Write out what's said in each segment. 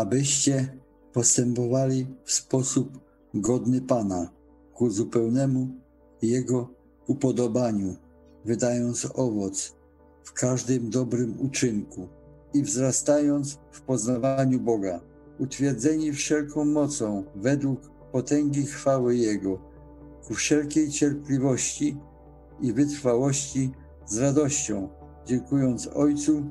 abyście postępowali w sposób godny Pana, ku zupełnemu Jego upodobaniu, wydając owoc w każdym dobrym uczynku i wzrastając w poznawaniu Boga, utwierdzeni wszelką mocą według potęgi chwały Jego, ku wszelkiej cierpliwości i wytrwałości z radością, dziękując Ojcu,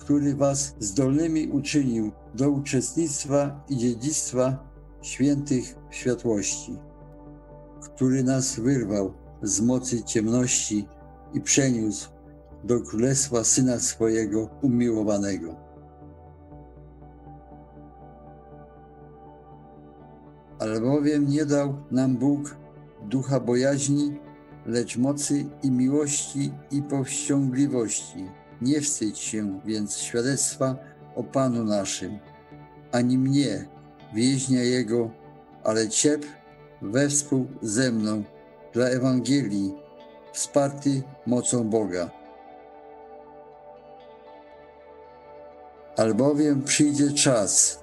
który Was zdolnymi uczynił do uczestnictwa i dziedzictwa świętych światłości, który nas wyrwał z mocy ciemności i przeniósł do królestwa Syna swojego umiłowanego. Albowiem nie dał nam Bóg ducha bojaźni, lecz mocy i miłości i powściągliwości. Nie wstydź się więc świadectwa o Panu naszym, ani mnie, więźnia Jego, ale cierp wespół ze mną dla Ewangelii, wsparty mocą Boga. Albowiem przyjdzie czas,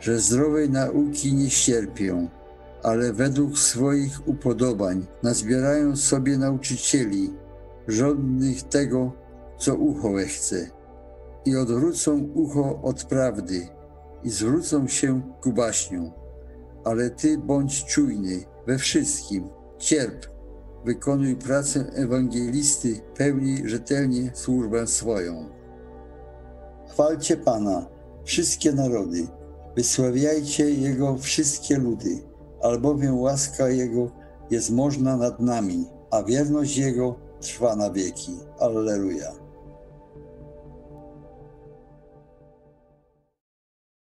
że zdrowej nauki nie ścierpią, ale według swoich upodobań nazbierają sobie nauczycieli, żądnych tego, co ucho chce, i odwrócą ucho od prawdy i zwrócą się ku baśniom. Ale ty bądź czujny we wszystkim, cierp, wykonuj pracę ewangelisty, pełnij rzetelnie służbę swoją. Chwalcie Pana, wszystkie narody, wysławiajcie Jego wszystkie ludy, albowiem łaska Jego jest można nad nami, a wierność Jego trwa na wieki. Alleluja.